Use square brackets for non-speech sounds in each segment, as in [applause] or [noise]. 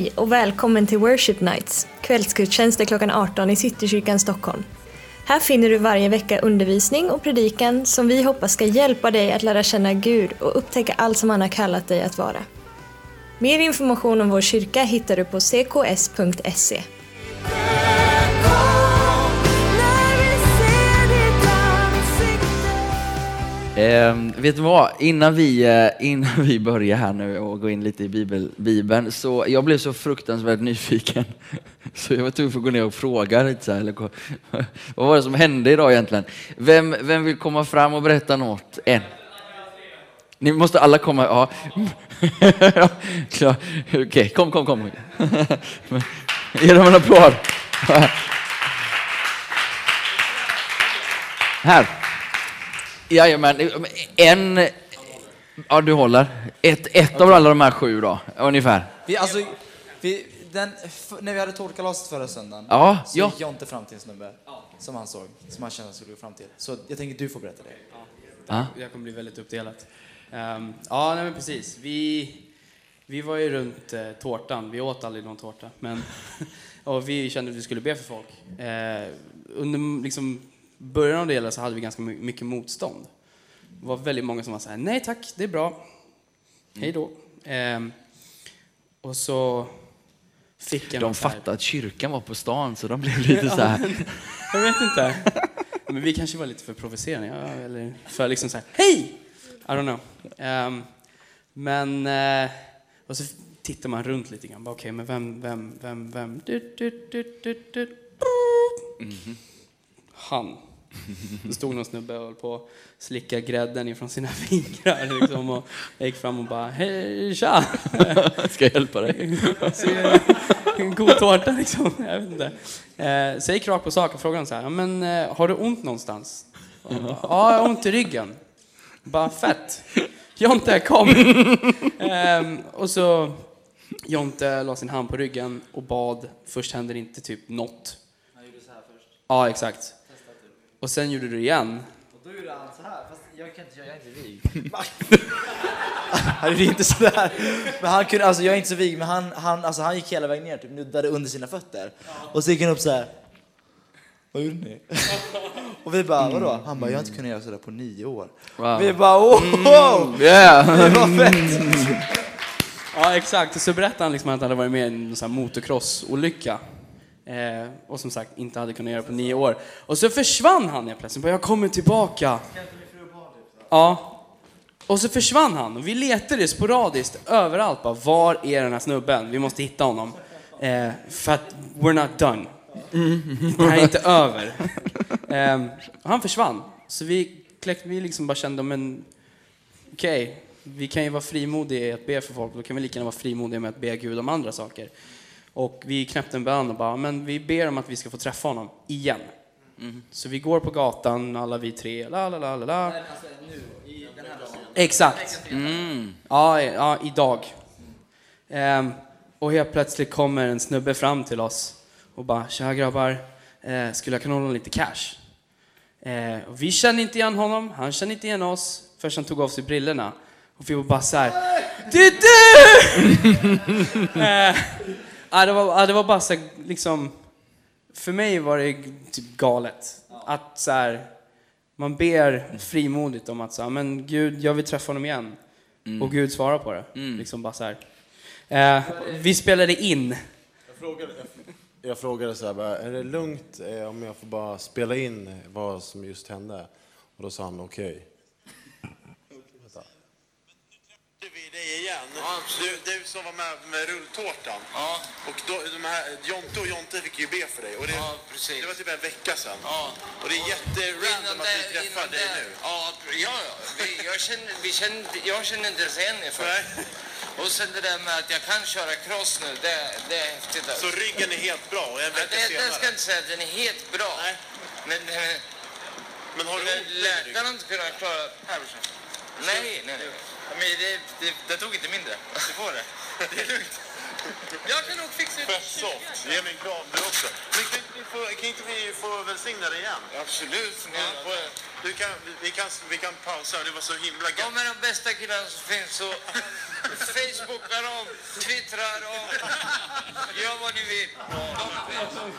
Hej och välkommen till Worship Nights, kvällsgudstjänster klockan 18 i Citykyrkan Stockholm. Här finner du varje vecka undervisning och predikan som vi hoppas ska hjälpa dig att lära känna Gud och upptäcka allt som han har kallat dig att vara. Mer information om vår kyrka hittar du på cks.se. Eh, vet du vad, innan vi, eh, innan vi börjar här nu och går in lite i Bibel, Bibeln, så jag blev så fruktansvärt nyfiken. [laughs] Så jag var tvungen att gå ner och fråga lite så här, eller, [laughs] vad var det som hände idag egentligen? Vem, vem vill komma fram och berätta något? En. Ni måste alla komma, ja. [laughs] Okej, okay, kom, kom, kom. Ge dem en applåd. Här. Jajamän, en, ja du håller, ett, ett okay. av alla de här sju då, ungefär. Vi, alltså, vi, den, när vi hade tårtkalaset förra söndagen ja, så ja. gick Jonte fram till en snubbe som han såg, som han kände skulle gå fram till. Så jag tänker att du får berätta det. Ja. Det kommer bli väldigt uppdelat. Um, ja, nej men precis. Vi, vi var ju runt eh, tårtan, vi åt aldrig någon tårta, men [laughs] och vi kände att vi skulle be för folk. Eh, under liksom, början av det hela så hade vi ganska mycket motstånd. Det var väldigt många som var så här, nej tack, det är bra, hej då. Eh, och så fick jag De fattade att kyrkan var på stan så de blev lite så här. [laughs] jag vet inte. Men vi kanske var lite för provocerande, ja, eller för liksom så här, hej! I don't know. Um, men, uh, och så tittar man runt lite grann. Okej, okay, men vem, vem, vem, vem? Du, du, du, du, du. Mm -hmm. Han. Det stod någon snubbe och höll på att slicka grädden ifrån sina [laughs] fingrar. Liksom, och jag gick fram och bara, hej tja! [laughs] Ska jag hjälpa dig? en god tårta liksom. Jag vet inte. Eh, så jag gick rakt på sak och frågade så här, men eh, har du ont någonstans? Ja, jag har ont i ryggen. Bara fett. Jonte, kom! [laughs] ehm, och så Jonte la sin hand på ryggen och bad. Först hände det inte typ något. Han gjorde så här först. Ja, exakt. Och sen gjorde du det igen. Och då gjorde han så här, fast jag kan inte, jag är inte vig. han gjorde inte sådär. Men han kunde, alltså jag är inte så vig, men han, han, alltså han gick hela vägen ner, typ nuddade under sina fötter. Och så gick han upp så här. Vad gjorde ni? [laughs] och vi bara, vadå? Han bara, jag har inte kunnat göra sådär på nio år. Wow. Vi bara, oh, mm, yeah. [laughs] det var fett! [laughs] ja, exakt. Och så berättade han liksom att han hade varit med i en sån motocrossolycka. Eh, och som sagt inte hade kunnat göra på nio år. Och så försvann han helt plötsligt. Jag kommer tillbaka. Ja. Och så försvann han. Och vi letade sporadiskt överallt. Bara, var är den här snubben? Vi måste hitta honom. Eh, för att we're not done. Det här är inte över. Eh, han försvann. Så vi, vi liksom bara kände, men okej, okay, vi kan ju vara frimodiga i att be för folk. Då kan vi lika gärna vara frimodiga med att be Gud om andra saker. Och vi knäppte en bön och bara, men vi ber om att vi ska få träffa honom igen. Mm. Så vi går på gatan, alla vi tre, la la la la la. Alltså, nu, i den här dagen. Exakt. Mm. Ja, ja, idag. Ehm, och helt plötsligt kommer en snubbe fram till oss och bara, tja grabbar, eh, skulle jag kunna hålla lite cash? Eh, vi känner inte igen honom, han känner inte igen oss, först han tog av sig brillorna. Och vi var bara så här, det är du! [laughs] eh, Ja, det, var, det var bara så liksom, för mig var det typ galet. Att så här, man ber frimodigt om att så här, men Gud, jag vill träffa honom igen. Mm. Och Gud svarar på det. Mm. Liksom bara så här. Eh, vi spelade in. Jag frågade, jag, jag frågade så här, bara, är det lugnt eh, om jag får bara spela in vad som just hände? Och då sa han okej. Okay vi dig igen. Ja, du, du som var med med rulltårtan. Ja. Och då, de här, Jonte och Jonte fick ju be för dig. Och det, ja, precis. det var typ en vecka sedan. Ja. Och det är jätterandom att vi träffar dig nu. Ja, ja vi, jag, känner, vi känner, jag känner inte ens igen er först. Och sen det där med att jag kan köra cross nu, det, det är häftigt. Alltså. Så ryggen är helt bra en vecka ja, det, senare? Det ska jag inte säga att den är helt bra. Nej. Men, men har du Läkaren har inte kunnat klara... Här, nej, nej, nej. Men det, det, det tog inte mindre. Du får det. Det är lugnt. Jag kan nog fixa det. Fett soft. Ge mig en kram du också. Men kan inte vi få, kan inte vi få välsigna dig igen? Absolut. Ja, på- Du kan, vi, kan, vi kan pausa, det var så himla De gött. är de bästa killarna som finns. Så Facebookar dem, twittrar dem. Gör vad ni vill. De.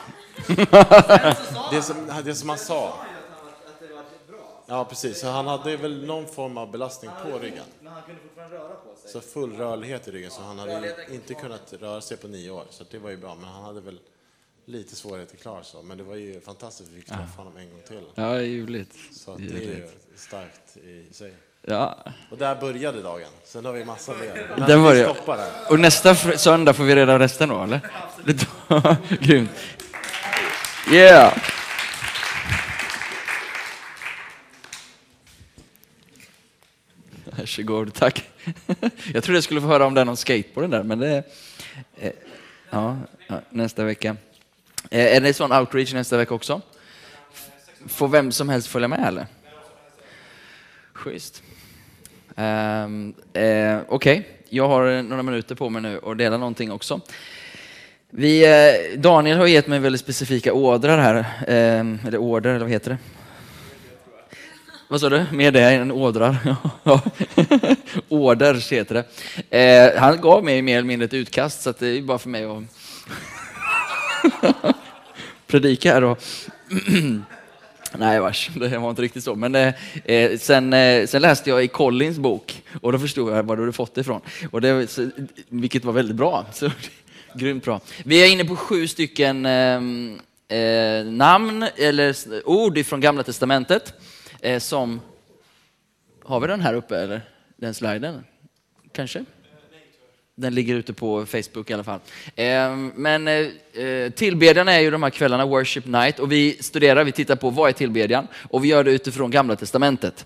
[laughs] Det som, det som han sa. Ja, precis. Så han hade väl någon form av belastning på ryggen. Men han kunde fortfarande röra på sig. Så full rörlighet i ryggen, så han hade inte kunnat röra sig på nio år. Så det var ju bra, men han hade väl lite svårigheter klar så. Men det var ju fantastiskt att vi fick träffa honom en gång till. Ja, ljuvligt. Så det är ju starkt i sig. Ja. Och där började dagen. Sen har vi massa mer. Den där. Och nästa söndag får vi reda resten då, eller? [laughs] Grymt. Yeah! Varsågod, tack. Jag trodde jag skulle få höra om den om skateboarden där, men det... eh, Ja, nästa vecka. Eh, Är det sån outreach nästa vecka också? Får vem som helst följa med eller? Schysst. Um, eh, Okej, jag har några minuter på mig nu och dela någonting också. Vi, eh, Daniel har gett mig väldigt specifika ordrar här, eh, eller order, eller vad heter det? Vad sa du? Mer det än ådrar? [laughs] Ja. Orders heter det. Eh, han gav mig mer eller mindre ett utkast, så att det är bara för mig att [laughs] predika här. Och [clears throat] Nej vars, det var inte riktigt så. Men eh, eh, sen, eh, sen läste jag i Collins bok och då förstod jag var du hade fått det ifrån. Och det, så, vilket var väldigt bra. [laughs] Så, grymt bra. Vi är inne på sju stycken ehm, eh, namn eller ord ifrån Gamla Testamentet eh, som... Har vi den här uppe eller? Den sliden? Kanske? Den ligger ute på Facebook i alla fall. Ehm, eh, Men eh, tillbedjan är ju de här kvällarna, Worship Night, och vi studerar, vi tittar på vad är tillbedjan och vi gör det utifrån Gamla Testamentet.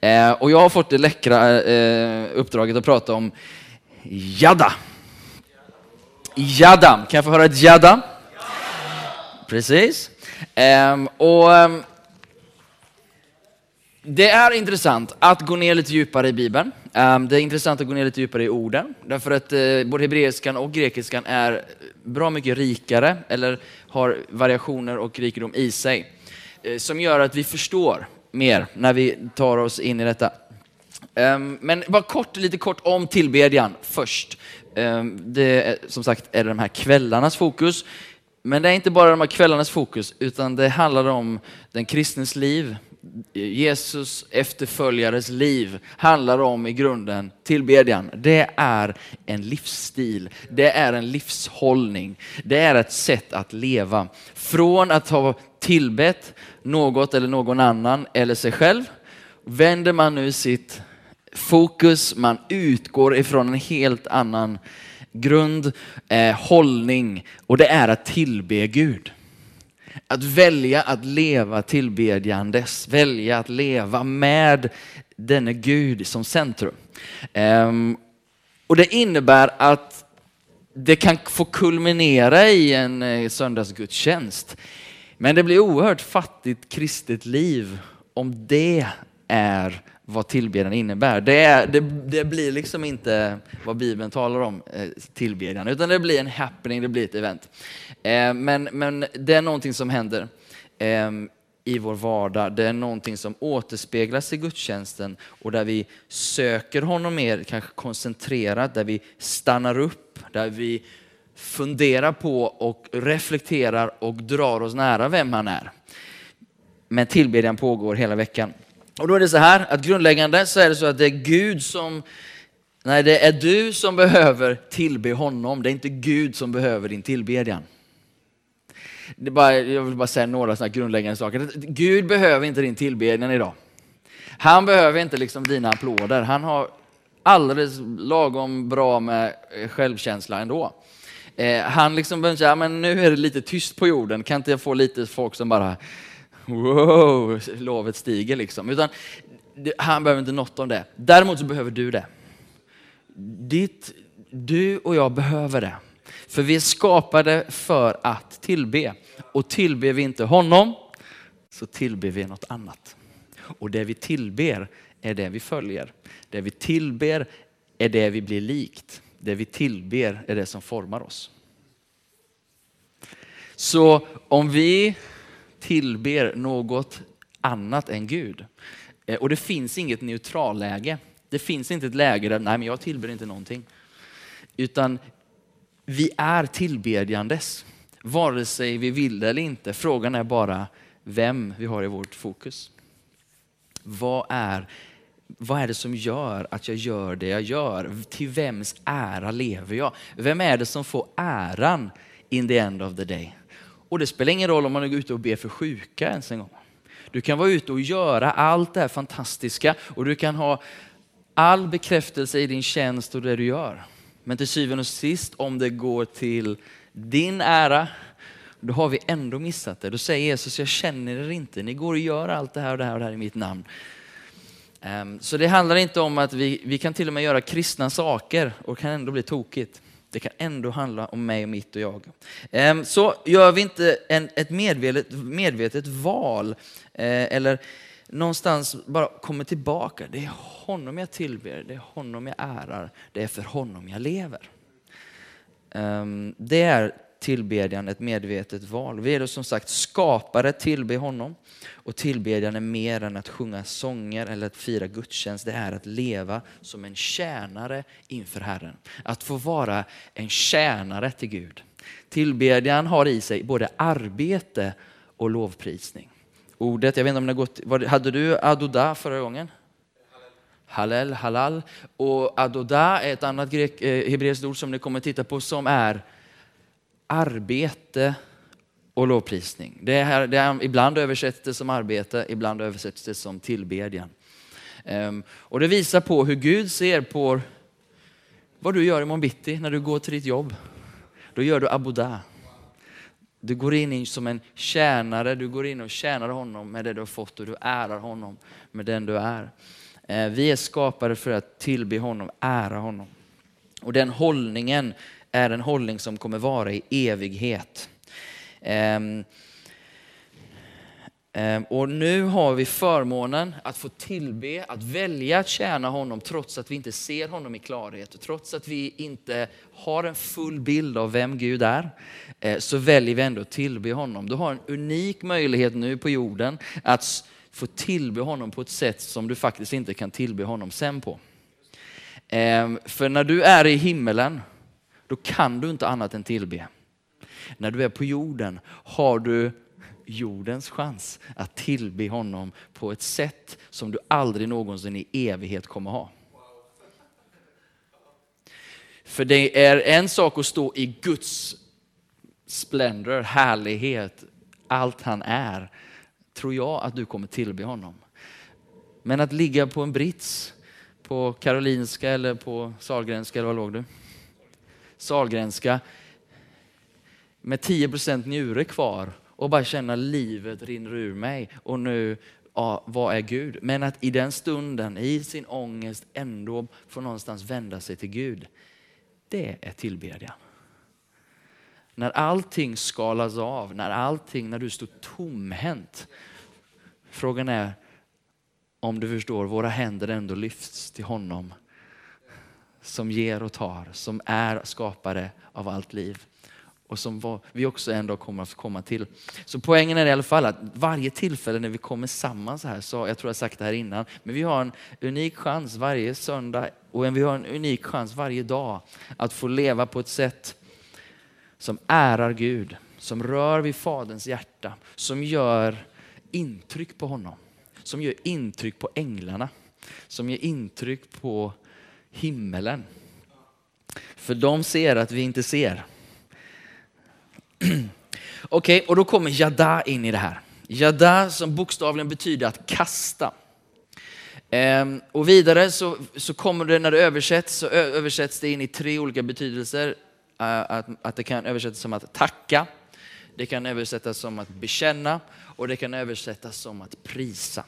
Eh, Och jag har fått det läckra eh, uppdraget att prata om Jada. Jada, kan jag få höra ett Jada? Precis. Ehm, och ehm, det är intressant att gå ner lite djupare i Bibeln. Ehm, det är intressant att gå ner lite djupare i orden, därför att eh, både hebreiskan och grekiskan är bra mycket rikare, eller har variationer och rikedom i sig, eh, som gör att vi förstår mer när vi tar oss in i detta. Ehm, men bara kort, lite kort om tillbedjan först. Ehm, det är, som sagt är det de här kvällarnas fokus. Men det är inte bara de här kvällarnas fokus, utan det handlar om den kristnes liv. Jesus efterföljares liv handlar om i grunden tillbedjan. Det är en livsstil, det är en livshållning, det är ett sätt att leva. Från att ha tillbett något eller någon annan eller sig själv vänder man nu sitt fokus, man utgår ifrån en helt annan grund, eh, hållning och det är att tillbe Gud. Att välja att leva tillbedjandes, välja att leva med denne Gud som centrum. Ehm, och det innebär att det kan få kulminera i en eh, söndagsgudstjänst. Men det blir oerhört fattigt kristet liv om det är vad tillbedjan innebär. Det, är, det, det blir liksom inte vad Bibeln talar om, eh, tillbedjan, utan det blir en happening, det blir ett event. Eh, men, men det är någonting som händer eh, i vår vardag. Det är någonting som återspeglas i gudstjänsten och där vi söker honom mer, kanske koncentrerat, där vi stannar upp, där vi funderar på och reflekterar och drar oss nära vem han är. Men tillbedjan pågår hela veckan. Och då är det så här att grundläggande så är det så att det är Gud som, nej det är du som behöver tillbe honom. Det är inte Gud som behöver din tillbedjan. Det är bara, jag vill bara säga några sådana grundläggande saker. Gud behöver inte din tillbedjan idag. Han behöver inte liksom dina applåder. Han har alldeles lagom bra med självkänsla ändå. Eh, han liksom behöver säga, men nu är det lite tyst på jorden, kan inte jag få lite folk som bara wow, lovet stiger liksom. Utan han behöver inte något om det. Däremot så behöver du det. Ditt, du och jag behöver det. För vi är skapade för att tillbe. Och tillber vi inte honom så tillber vi något annat. Och det vi tillber är det vi följer. Det vi tillber är det vi blir likt. Det vi tillber är det som formar oss. Så om vi tillber något annat än Gud, eh, och det finns inget neutralläge. Det finns inte ett läge där, nej men jag tillber inte någonting. Utan vi är tillbedjandes, vare sig vi vill det eller inte. Frågan är bara vem vi har i vårt fokus. Vad är, vad är det som gör att jag gör det jag gör? Till vems ära lever jag? Vem är det som får äran in the end of the day? Och det spelar ingen roll om man är ute och ber för sjuka ens en gång. Du kan vara ute och göra allt det här fantastiska och du kan ha all bekräftelse i din tjänst och det du gör. Men till syvende och sist, om det går till din ära, då har vi ändå missat det. Då säger Jesus, jag känner er inte. Ni går och gör allt det här och det här och det här i mitt namn. Ehm, så det handlar inte om att vi, vi kan till och med göra kristna saker och kan ändå bli tokigt. Det kan ändå handla om mig och mitt och jag. Ehm, så gör vi inte en, ett medvetet, medvetet val eh, eller någonstans bara kommer tillbaka. Det är honom jag tillber, det är honom jag ärar, det är för honom jag lever. Ehm, det är tillbedjan ett medvetet val. Vi är då som sagt skapare, tillbe honom. Och tillbedjan är mer än att sjunga sånger eller att fira gudstjänst. Det är att leva som en tjänare inför Herren. Att få vara en tjänare till Gud. Tillbedjan har i sig både arbete och lovprisning. Ordet, jag vet inte om det gått, hade du adoda förra gången? Halel, halal. Och adoda är ett annat grek, eh, hebreiskt ord som ni kommer titta på som är arbete och lovprisning. Det är, det är, ibland översätts det som arbete, ibland översätts det som tillbedjan. Um, och det visar på hur Gud ser på vad du gör imorgon bitti när du går till ditt jobb. Då gör du aboda. Du går in som en tjänare, du går in och tjänar honom med det du har fått och du ärar honom med den du är. Ehm, vi är skapade för att tillbe honom, ära honom. Och den hållningen är en hållning som kommer vara i evighet. Ehm, ehm, och nu har vi förmånen att få tillbe, att välja att tjäna honom trots att vi inte ser honom i klarhet. Trots att vi inte har en full bild av vem Gud är, eh, så väljer vi ändå att tillbe honom. Du har en unik möjlighet nu på jorden att få tillbe honom på ett sätt som du faktiskt inte kan tillbe honom sen på. Ehm, för när du är i himmelen då kan du inte annat än tillbe. När du är på jorden har du jordens chans att tillbe honom på ett sätt som du aldrig någonsin i evighet kommer ha. För det är en sak att stå i Guds splendor, härlighet, allt han är, tror jag att du kommer tillbe honom. Men att ligga på en brits på Karolinska eller på Sahlgrenska, eller var låg du? Salgränska med 10% njure kvar och bara känna livet rinner ur mig och nu, ja, vad är Gud? Men att i den stunden, i sin ångest ändå få någonstans vända sig till Gud. Det är tillbedjan. När allting skalas av, när allting, när du står tomhänt. Frågan är om du förstår, våra händer ändå lyfts till honom som ger och tar, som är skapare av allt liv och som vi också ändå kommer att komma till. Så poängen är i alla fall att varje tillfälle när vi kommer samman så här, så, jag tror jag sagt det här innan, men vi har en unik chans varje söndag och vi har en unik chans varje dag att få leva på ett sätt som ärar Gud, som rör vid Faderns hjärta, som gör intryck på honom, som gör intryck på änglarna, som gör intryck på himmelen. För de ser att vi inte ser. [clears throat] Okej, okay, och då kommer jada in i det här. Jada som bokstavligen betyder att kasta. Ehm, och vidare så, så kommer det när det översätts så översätts det in i tre olika betydelser. Att, att det kan översättas som att tacka, det kan översättas som att bekänna och det kan översättas som att prisa.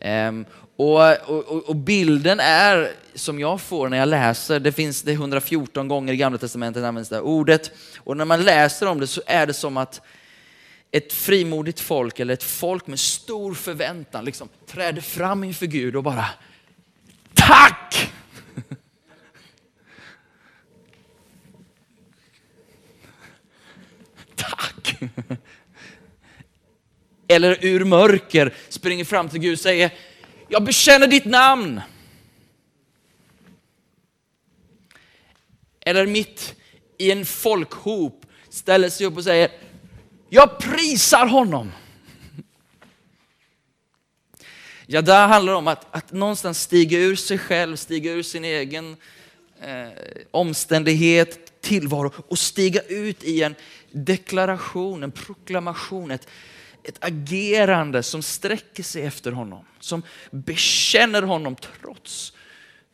Ehm, och, och, och, bilden är, som jag får när jag läser, det finns det 114 gånger i Gamla Testamentet används det här ordet. Och när man läser om det så är det som att ett frimodigt folk, eller ett folk med stor förväntan, liksom, träder fram inför Gud och bara Tack! [laughs] Tack! Eller ur mörker springer fram till Gud och säger, jag bekänner ditt namn. Eller mitt i en folkhop ställer sig upp och säger, jag prisar honom. Ja, där handlar det om att, att någonstans stiga ur sig själv, stiga ur sin egen eh, omständighet, tillvaro och stiga ut i en deklaration, en proklamation, ett, ett agerande som sträcker sig efter honom. Som bekänner honom trots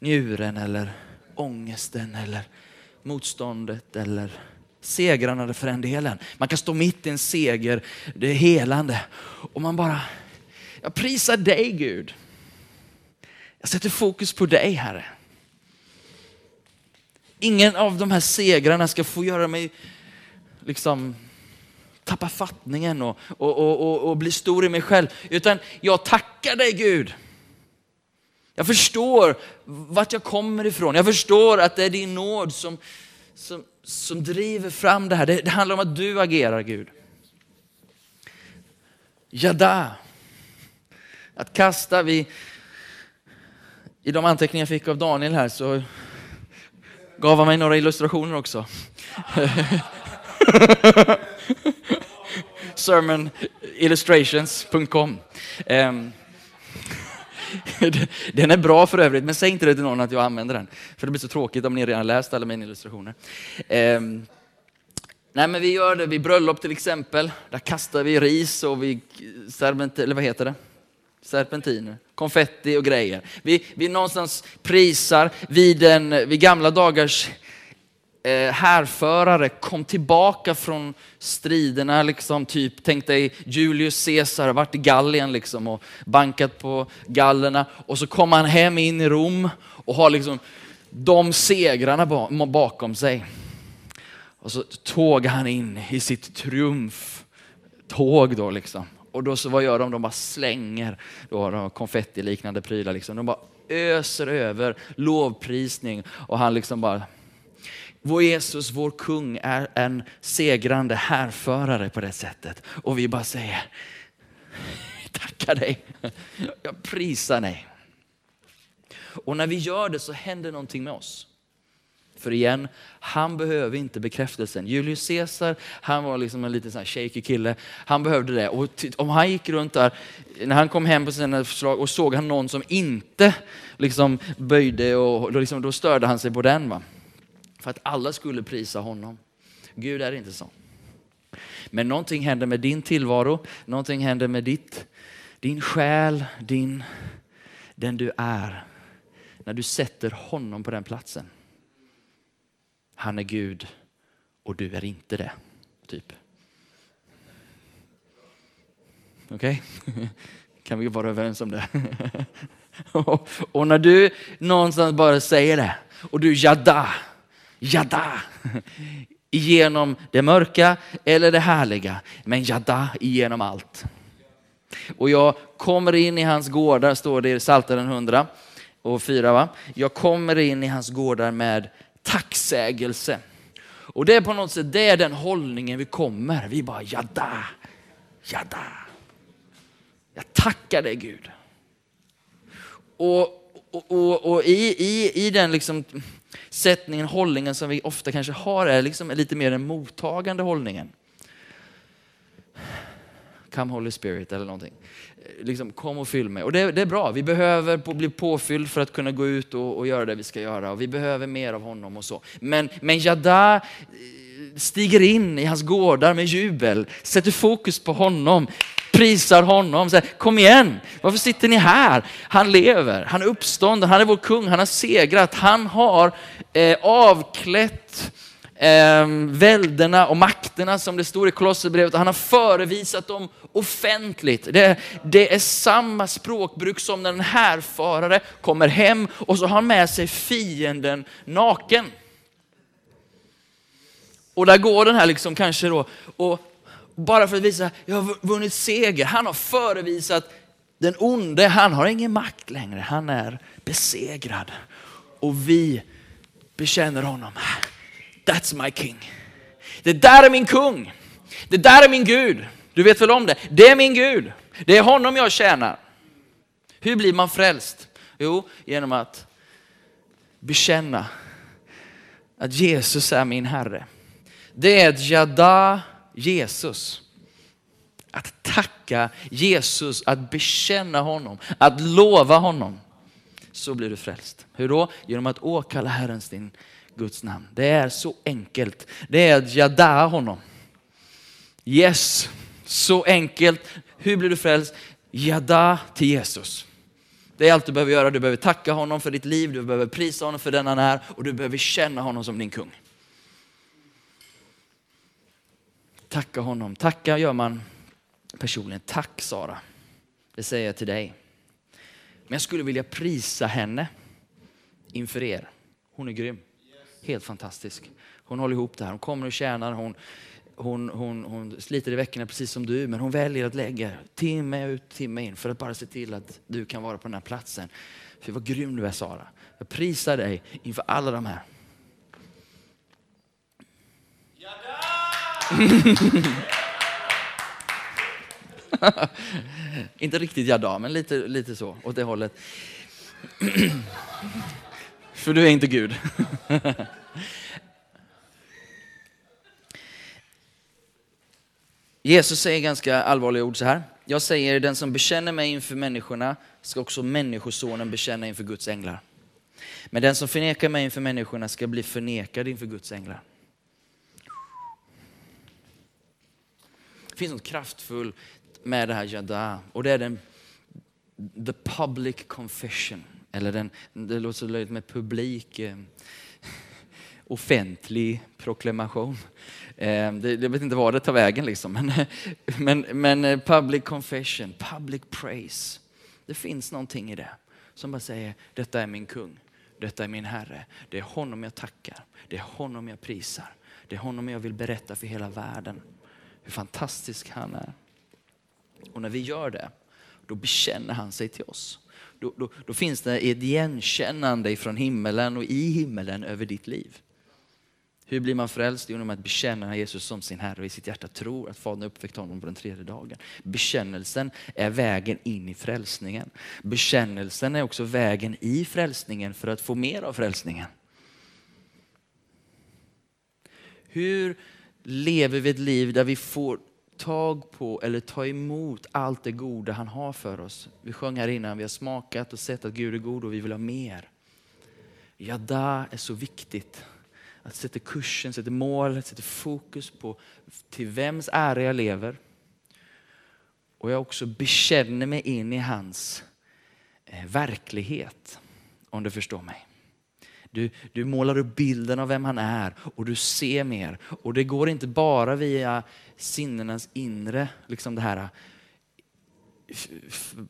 njuren eller ångesten eller motståndet eller segrarna för den delen. Man kan stå mitt i en seger, det är helande och man bara, jag prisar dig Gud. Jag sätter fokus på dig Herre. Ingen av de här segrarna ska få göra mig liksom tappa fattningen och, och, och, och, och bli stor i mig själv. Utan jag tackar dig Gud. Jag förstår vart jag kommer ifrån. Jag förstår att det är din nåd som, som, som driver fram det här. Det, det handlar om att du agerar Gud. Jada. Att kasta, vi, i de anteckningar jag fick av Daniel här så gav han mig några illustrationer också. [laughs] [laughs] Sermonillustrations.com um, ehm, [laughs] Den är bra för övrigt, men säg inte det till någon att jag använder den. För det blir så tråkigt om ni redan läst alla mina illustrationer. Um, nej men vi gör det vid bröllop till exempel. Där kastar vi ris och vi serpent, eller vad heter det? serpentiner, konfetti och grejer. Vi, vi någonstans prisar vid, en, vid gamla dagars Eh, härförare kom tillbaka från striderna, liksom, typ, tänk dig Julius Caesar, varit i Gallien liksom, och bankat på gallerna och så kom han hem in i Rom och har liksom de segrarna bakom sig. Och så tåg han in i sitt triumftåg då liksom. Och då så vad gör de? De bara slänger då, de konfetti-liknande prylar. Liksom. De bara öser över lovprisning och han liksom bara vår Jesus, vår kung, är en segrande härförare på det sättet. Och vi bara säger, tackar dig, jag prisar dig. Och när vi gör det så händer någonting med oss. För igen, han behöver inte bekräftelsen. Julius Caesar, han var liksom en liten sån shaky kille. Han behövde det. Och om han gick runt där, när han kom hem på sina förslag och såg han någon som inte liksom böjde, och, liksom, då störde han sig på den. Va? För att alla skulle prisa honom. Gud är inte så. Men någonting händer med din tillvaro, någonting händer med ditt, din själ, din, den du är. När du sätter honom på den platsen. Han är Gud och du är inte det. Typ. Okej? Okay? [laughs] Kan vi vara överens om det? [laughs] och när du någonstans bara säger det och du jada, jada igenom det mörka eller det härliga, men jada igenom allt. Och jag kommer in i hans gårdar, står det i Psaltaren 100 och 4. Va? Jag kommer in i hans gårdar med tacksägelse. Och det är på något sätt det är den hållningen vi kommer. Vi bara jada, jada. Jag tackar dig Gud. Och, och, och, och i, i, i den liksom sättningen, hållningen som vi ofta kanske har är liksom lite mer den mottagande hållningen. Come Holy Spirit eller någonting liksom, kom och fyll mig. Och det, det är bra, vi behöver på, bli påfylld för att kunna gå ut och, och, göra det vi ska göra. Och vi behöver mer av honom och så. Men, men Jada eh, stiger in i hans gårdar med jubel, sätter fokus på honom, prisar honom. Så Kom igen, varför sitter ni här? Han lever, han är uppstånden, han är vår kung, han har segrat, han har eh, avklätt eh, välderna och makterna som det står i Kolosserbrevet. Han har förevisat dem offentligt. Det, det, är samma språkbruk som när en härfarare kommer hem och så har han med sig fienden naken. Och där går den här liksom kanske då, och bara för att visa, jag har vunnit seger. Han har förevisat den onde, han har ingen makt längre. Han är besegrad. Och vi bekänner honom. That's my king. Det där är min kung. Det där är min Gud. Du vet väl om det? Det är min Gud. Det är honom jag tjänar. Hur blir man frälst? Jo, genom att bekänna att Jesus är min Herre. Det är ett jada Jesus. Att tacka Jesus, att bekänna honom, att lova honom. Så blir du frälst. Hur då? Genom att åkalla Herrens din Guds namn. Det är så enkelt. Det är att jada honom. Yes, så enkelt. Hur blir du frälst? Jada till Jesus. Det är allt du behöver göra. Du behöver tacka honom för ditt liv, du behöver prisa honom för den han är och du behöver känna honom som din kung. Tacka honom. Tacka gör man personligen. Tack Sara. Det säger jag till dig. Men jag skulle vilja prisa henne inför er. Hon är grym. Helt fantastisk. Hon håller ihop det här. Hon kommer och tjänar. Hon, hon, hon, hon sliter i veckorna precis som du, men hon väljer att lägga timme ut, timme in för att bara se till att du kan vara på den här platsen. För vad grym du är Sara. Jag prisar dig inför alla de här. [laughs] Inte riktigt jada, men lite, lite så, åt det hållet. [clears throat] För du är inte Gud. [laughs] Jesus säger ganska allvarliga ord så här. Jag säger, den som bekänner mig inför människorna ska också människosonen bekänna inför Guds änglar. Men den som förnekar mig inför människorna ska bli förnekad inför Guds änglar. Det finns något kraftfullt med det här jada och det är den the public confession. Eller den, det låter så löjligt med publik, eh, offentlig proklamation. Eh, det, jag vet inte var det tar vägen liksom. Men, men, men eh, public confession, public praise. Det finns någonting i det som bara säger, detta är min kung, detta är min herre. Det är honom jag tackar, det är honom jag prisar. Det är honom jag vill berätta för hela världen hur fantastisk han är. Och när vi gör det, då bekänner han sig till oss. Då, då, då finns det ett igenkännande ifrån himmelen och i himmelen över ditt liv. Hur blir man frälst? Genom att bekänna Jesus som sin Herre och i sitt hjärta tror att Fadern uppväckte honom på den tredje dagen. Bekännelsen är vägen in i frälsningen. Bekännelsen är också vägen i frälsningen för att få mer av frälsningen. Hur lever vi ett liv där vi får tag på eller ta emot allt det goda han har för oss? Vi sjöng här innan, vi har smakat och sett att Gud är god och vi vill ha mer. Jada är så viktigt att sätta kursen, sätta mål, sätta fokus på till vems ära jag lever. Och jag också bekänner mig in i hans eh, verklighet, om du förstår mig. Du, du målar upp bilden av vem han är och du ser mer. Och det går inte bara via sinnenas inre, liksom det här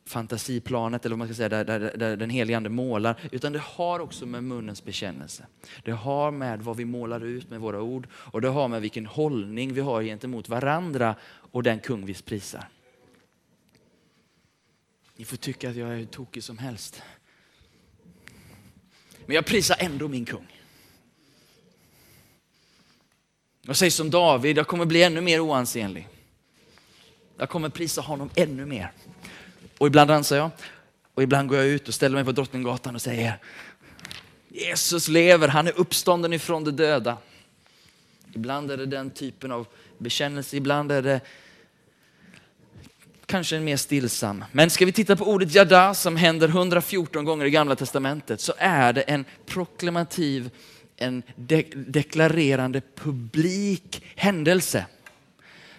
fantasiplanet, eller vad man ska säga, där, där, där den helige ande målar, utan det har också med munnens bekännelse. Det har med vad vi målar ut med våra ord och det har med vilken hållning vi har gentemot varandra och den kung vi prisar. Ni får tycka att jag är hur tokig som helst. Men jag prisar ändå min kung. Jag säger som David, jag kommer bli ännu mer oansenlig. Jag kommer prisa honom ännu mer. Och ibland dansar jag och ibland går jag ut och ställer mig på Drottninggatan och säger Jesus lever, han är uppstånden ifrån de döda. Ibland är det den typen av bekännelse, ibland är det kanske en mer stillsam. Men ska vi titta på ordet jada som händer 114 gånger i gamla testamentet så är det en proklamativ, en de deklarerande publik händelse.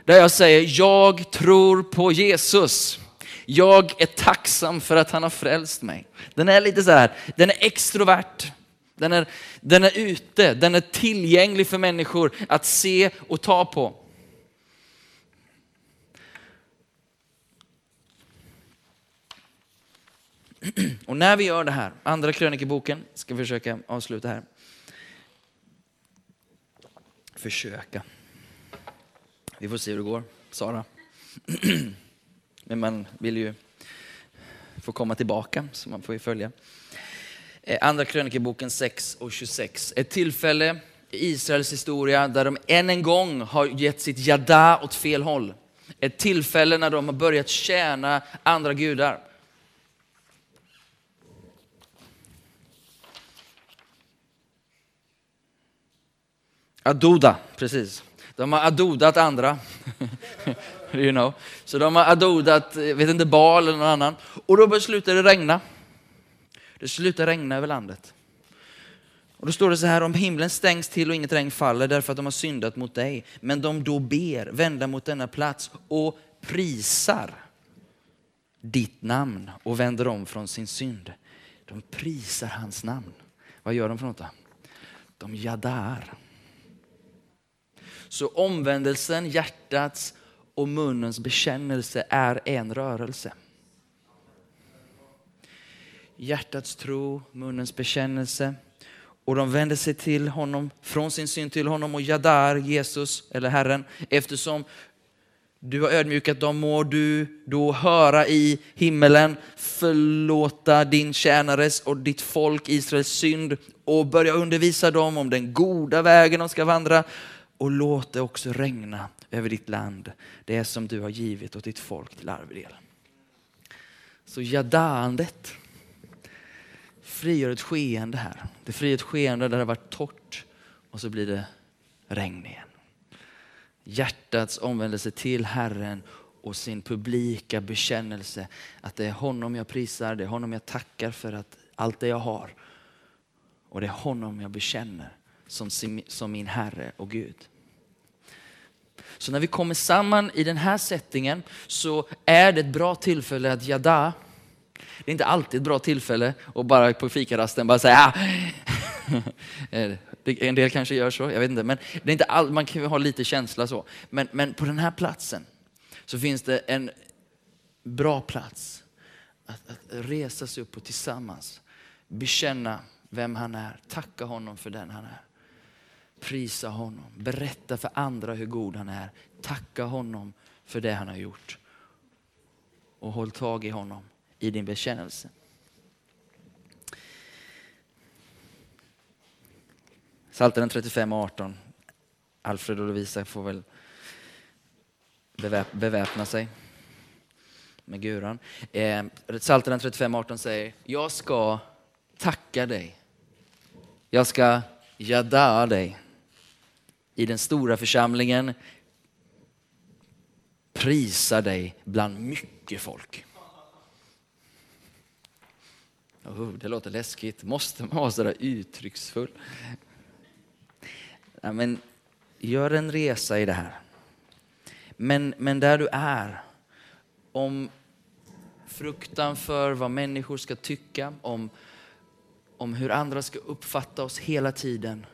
Där jag säger, jag tror på Jesus. Jag är tacksam för att han har frälst mig. Den är lite så här, den är extrovert. Den är, den är ute, den är tillgänglig för människor att se och ta på. Och när vi gör det här, andra krönikeboken, ska vi försöka avsluta här. Försöka. Vi får se hur det går, Sara. [clears throat] Men man vill ju få komma tillbaka, så man får ju följa. Eh, andra krönikeboken 6 och 26. Ett tillfälle i Israels historia där de än en gång har gett sitt jada åt fel håll. Ett tillfälle när de har börjat tjäna andra gudar. Adoda, precis. De har adodat andra. [laughs] you know. Så de har adodat, eh, vet inte, Baal eller någon annan. Och då slutar det regna. Det slutar regna över landet. Och då står det så här, om himlen stängs till och inget regn faller därför att de har syndat mot dig. Men de då ber, vända mot denna plats och prisar ditt namn och vänder om från sin synd. De prisar hans namn. Vad gör de för något då? De jadar. Så omvändelsen, hjärtats och munnens bekännelse är en rörelse. Hjärtats tro, munnens bekännelse. Och de vänder sig till honom, från sin synd till honom och jadar Jesus, eller Herren, eftersom du har ödmjukat dem må du då höra i himmelen, förlåta din tjänares och ditt folk Israels synd och börja undervisa dem om den goda vägen de ska vandra och låt det också regna över ditt land, det som du har givit åt ditt folk till arvedel. Så jadandet frigör ett skeende här. Det frigör ett skeende där det har varit torrt och så blir det regn igen. Hjärtats omvändelse till Herren och sin publika bekännelse att det är honom jag prisar, det är honom jag tackar för att allt det jag har. Och det är honom jag bekänner som, som min Herre och Gud. Så när vi kommer samman i den här settingen så är det ett bra tillfälle att jada. Det är inte alltid ett bra tillfälle att bara på fikarasten bara säga ah. [laughs] En del kanske gör så, jag vet inte. Men det är inte all, man kan ju ha lite känsla så. Men, men på den här platsen så finns det en bra plats att, att resa sig upp och tillsammans bekänna vem han är, tacka honom för den han är. Prisa honom, berätta för andra hur god han är, tacka honom för det han har gjort. Och håll tag i honom i din bekännelse. Psaltaren 35 och 18. Alfred och Lovisa får väl beväp beväpna sig med guran. Eh, Psaltaren 35 18 säger, jag ska tacka dig. Jag ska jada dig i den stora församlingen prisar dig bland mycket folk. Oh, det låter läskigt. Måste man vara sådär uttrycksfull? Ja, men gör en resa i det här. Men, men där du är, om fruktan för vad människor ska tycka, om, om hur andra ska uppfatta oss hela tiden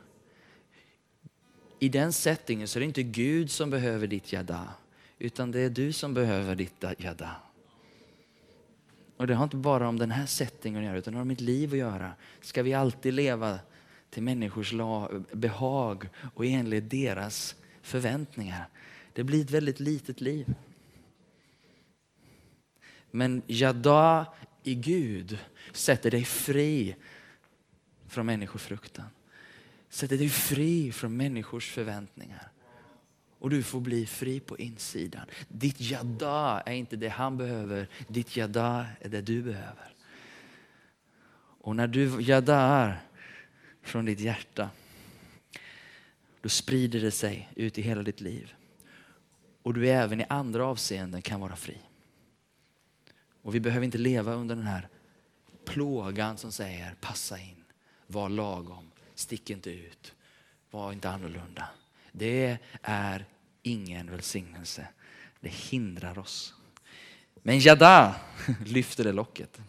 i den settingen så är det inte Gud som behöver ditt jada, utan det är du som behöver ditt jada. Och det har inte bara om den här settingen att göra, utan det har med mitt liv att göra. Ska vi alltid leva till människors behag och enligt deras förväntningar? Det blir ett väldigt litet liv. Men jada i Gud sätter dig fri från människofruktan sätter dig fri från människors förväntningar. Och du får bli fri på insidan. Ditt jada är inte det han behöver, ditt jada är det du behöver. Och när du jadar från ditt hjärta, då sprider det sig ut i hela ditt liv. Och du även i andra avseenden kan vara fri. Och vi behöver inte leva under den här plågan som säger passa in, var lagom, Stick inte ut. Var inte annorlunda. Det är ingen välsignelse. Det hindrar oss. Men Jada [laughs] lyfter det locket.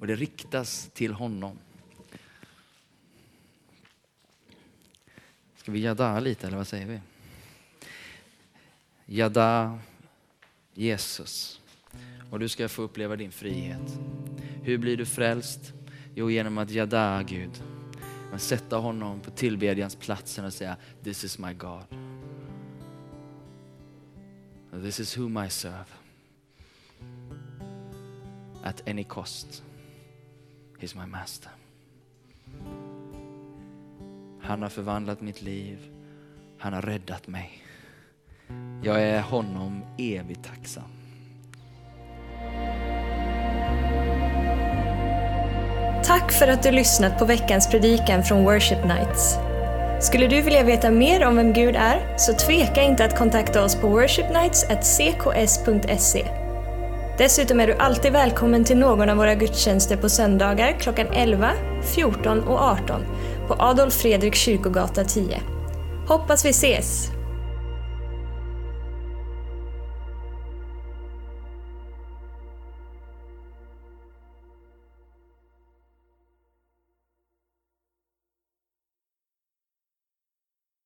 Och det riktas till honom. Ska vi jada lite eller vad säger vi? Jada Jesus. Och du ska få uppleva din frihet. Hur blir du frälst? Jo, genom att jada Gud. Men sätta honom på tillbedjans platsen och säga This is my God. This is whom I serve. At any cost. He's my master. Han har förvandlat mitt liv. Han har räddat mig. Jag är honom evigt tacksam. Tack för att du lyssnat på veckans predikan från Worship Nights. Skulle du vilja veta mer om vem Gud är, så tveka inte att kontakta oss på worshipnights.cks.se. Dessutom är du alltid välkommen till någon av våra gudstjänster på söndagar klockan 11, 14 och 18 på Adolf Fredrik kyrkogata 10. Hoppas vi ses!